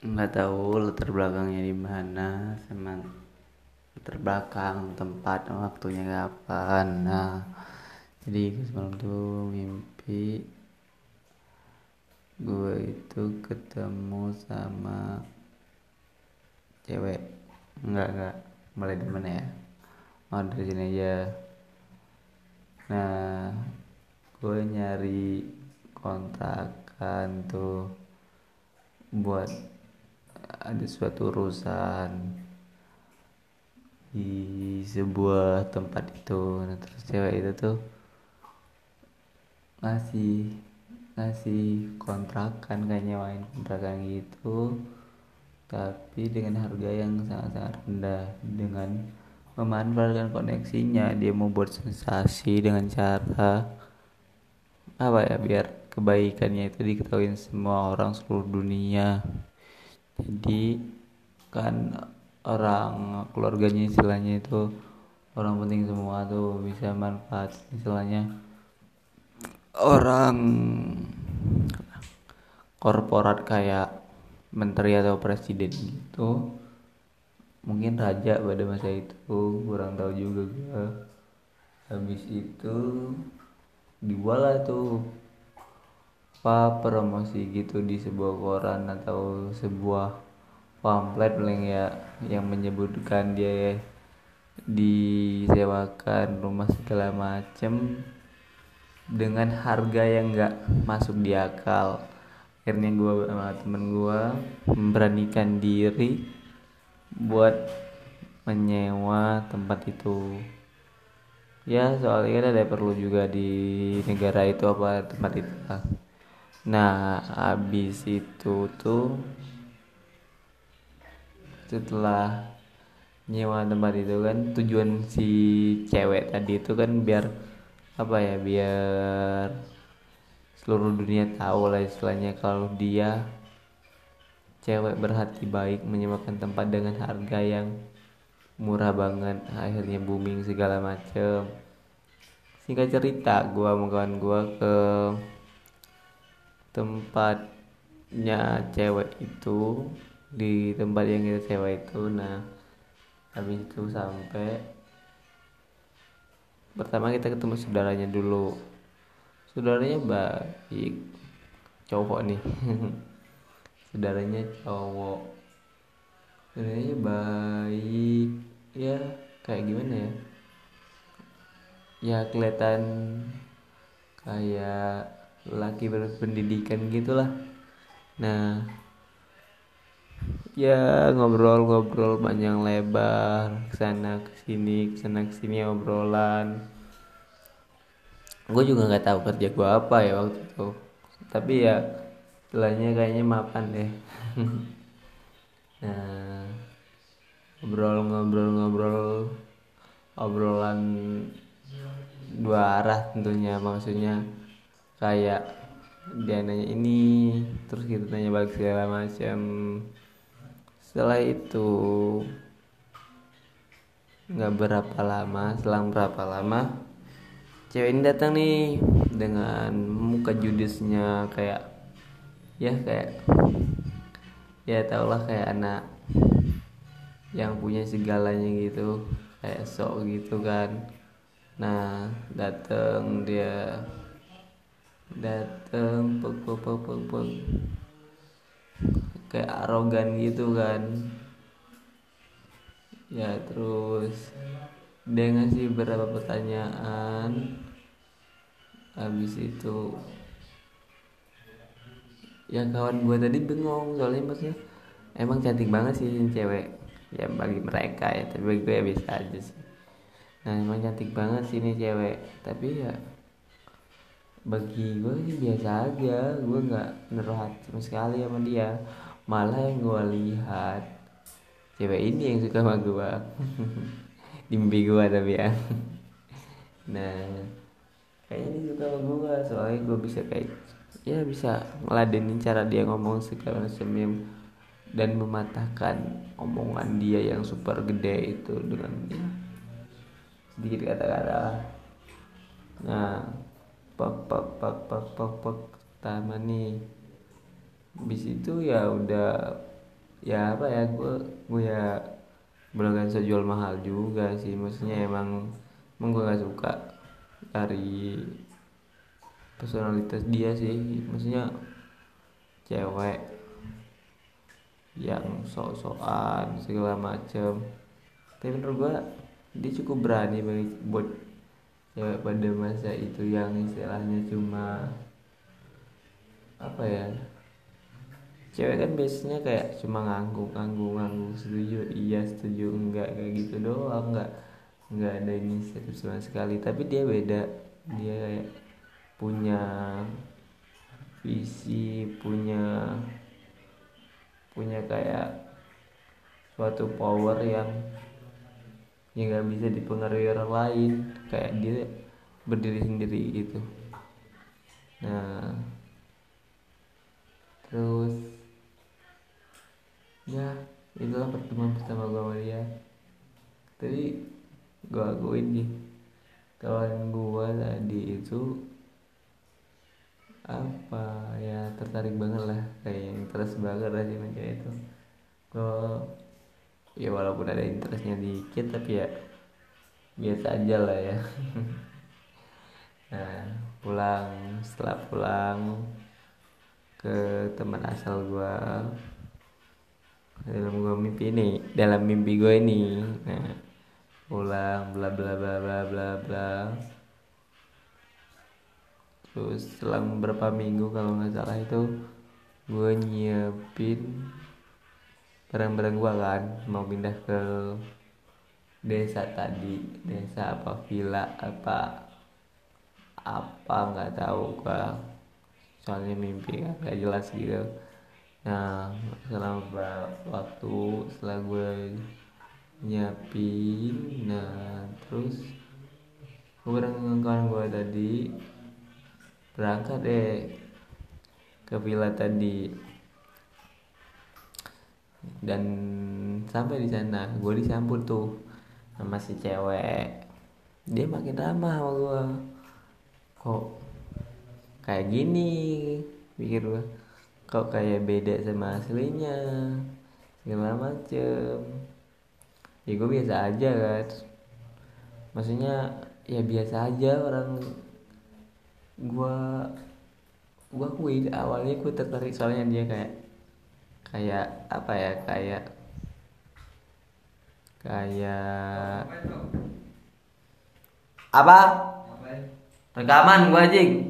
nggak tahu latar belakangnya di mana sama latar belakang tempat waktunya kapan. Nah jadi semalam tuh mimpi gue itu ketemu sama cewek. Enggak enggak mulai di mana ya. Oh dari sini aja. Nah gue nyari kontrakan tuh buat ada suatu urusan di sebuah tempat itu. Nah terus cewek itu tuh ngasih ngasih kontrakan kayak nyewain kontrakan gitu tapi dengan harga yang sangat-sangat rendah. Dengan memanfaatkan koneksinya dia mau buat sensasi dengan cara apa ya biar kebaikannya itu diketahui semua orang seluruh dunia jadi kan orang keluarganya istilahnya itu orang penting semua tuh bisa manfaat istilahnya. Orang korporat kayak menteri atau presiden gitu mungkin raja pada masa itu kurang tahu juga. Gue habis itu dibuat tuh apa promosi gitu di sebuah koran atau sebuah pamflet paling ya yang menyebutkan dia disewakan rumah segala macem dengan harga yang gak masuk di akal. Akhirnya gue sama temen gue memberanikan diri buat menyewa tempat itu. Ya soalnya kan ada perlu juga di negara itu apa tempat itu nah habis itu tuh setelah nyewa tempat itu kan tujuan si cewek tadi itu kan biar apa ya biar seluruh dunia tahu lah istilahnya kalau dia cewek berhati baik menyewakan tempat dengan harga yang murah banget akhirnya booming segala macem. Singkat cerita gua sama kawan gua ke tempatnya cewek itu di tempat yang kita sewa itu nah habis itu sampai pertama kita ketemu saudaranya dulu. Saudaranya baik cowok nih. Saudaranya cowok. Saudaranya baik ya kayak gimana ya? Ya kelihatan kayak laki berpendidikan gitulah. Nah ya ngobrol-ngobrol panjang lebar ke sana ke sini ke sana ke sini obrolan. Gue juga nggak tahu kerja gue apa ya waktu itu. Tapi ya setelahnya kayaknya mapan deh. Nah ngobrol-ngobrol-ngobrol obrolan dua arah tentunya. Maksudnya kayak dia nanya ini terus kita tanya balik segala macam setelah itu nggak berapa lama selang berapa lama cewek ini datang nih dengan muka judesnya kayak ya kayak ya tau lah kayak anak yang punya segalanya gitu kayak sok gitu kan. Nah dateng dia dateng pek pek pek pek pek. Kayak arogan gitu kan. Ya terus dia ngasih beberapa pertanyaan. Habis itu ya kawan gue tadi bengong soalnya maksudnya emang cantik banget sih cewek. Ya bagi mereka ya tapi gue ya bisa aja sih. Nah emang cantik banget sih ini cewek. Tapi ya bagi gue sih biasa aja gue nggak naruh hati sama sekali sama dia. Malah yang gue lihat cewek ini yang suka sama gue di mimpi gue tapi ya. Nah kayaknya dia suka sama gue soalnya gue bisa kayak ya bisa ngeladenin cara dia ngomong segala macam dan mematahkan omongan dia yang super gede itu dengan sedikit kata-kata. Nah pak pak pak pak pak pak pertama nih. Bis itu ya udah ya apa ya gue gue ya belum kan jual mahal juga sih. Maksudnya emang emang gue gak suka dari personalitas dia sih. Maksudnya cewek yang sok-sokan segala macem. Tapi menurut gue dia cukup berani bagi buat cewek pada masa itu yang istilahnya cuma apa ya cewek kan biasanya kayak cuma ngangguk ngangguk ngangguk setuju iya setuju enggak kayak gitu doang enggak enggak ada inisiatif sama sekali. Tapi dia beda dia kayak punya visi punya punya kayak suatu power yang yang nggak bisa dipengaruhi orang lain kayak dia berdiri sendiri gitu. Nah terus ya itulah pertemuan pertama gue sama dia. Tapi gue akuin nih kawan gue tadi itu apa ya tertarik banget lah kayak yang terus banget lah sih itu. Gue ya walaupun ada interestnya dikit tapi ya biasa aja lah ya. Nah pulang setelah pulang ke teman asal gue dalam gue mimpi ini dalam mimpi gue ini. Nah pulang bla bla bla bla bla bla. Terus selang beberapa minggu kalau nggak salah itu gue nyiapin barang-barang gue kan mau pindah ke desa tadi. Desa apa villa apa apa nggak tahu gue soalnya mimpi kan jelas gitu. Nah selama waktu setelah gue nyiapin nah terus bareng kawan gue tadi berangkat deh ke villa tadi dan sampai di sana gue disambut tuh sama si cewek. Dia makin ramah sama gue kok kayak gini? Pikir gue kok kayak beda sama aslinya? Segala macem. Ya gue biasa aja kan. Maksudnya ya biasa aja orang gua gua akui awalnya gue tertarik soalnya dia kayak kayak apa ya kayak kayak apa? Rekaman gua anjing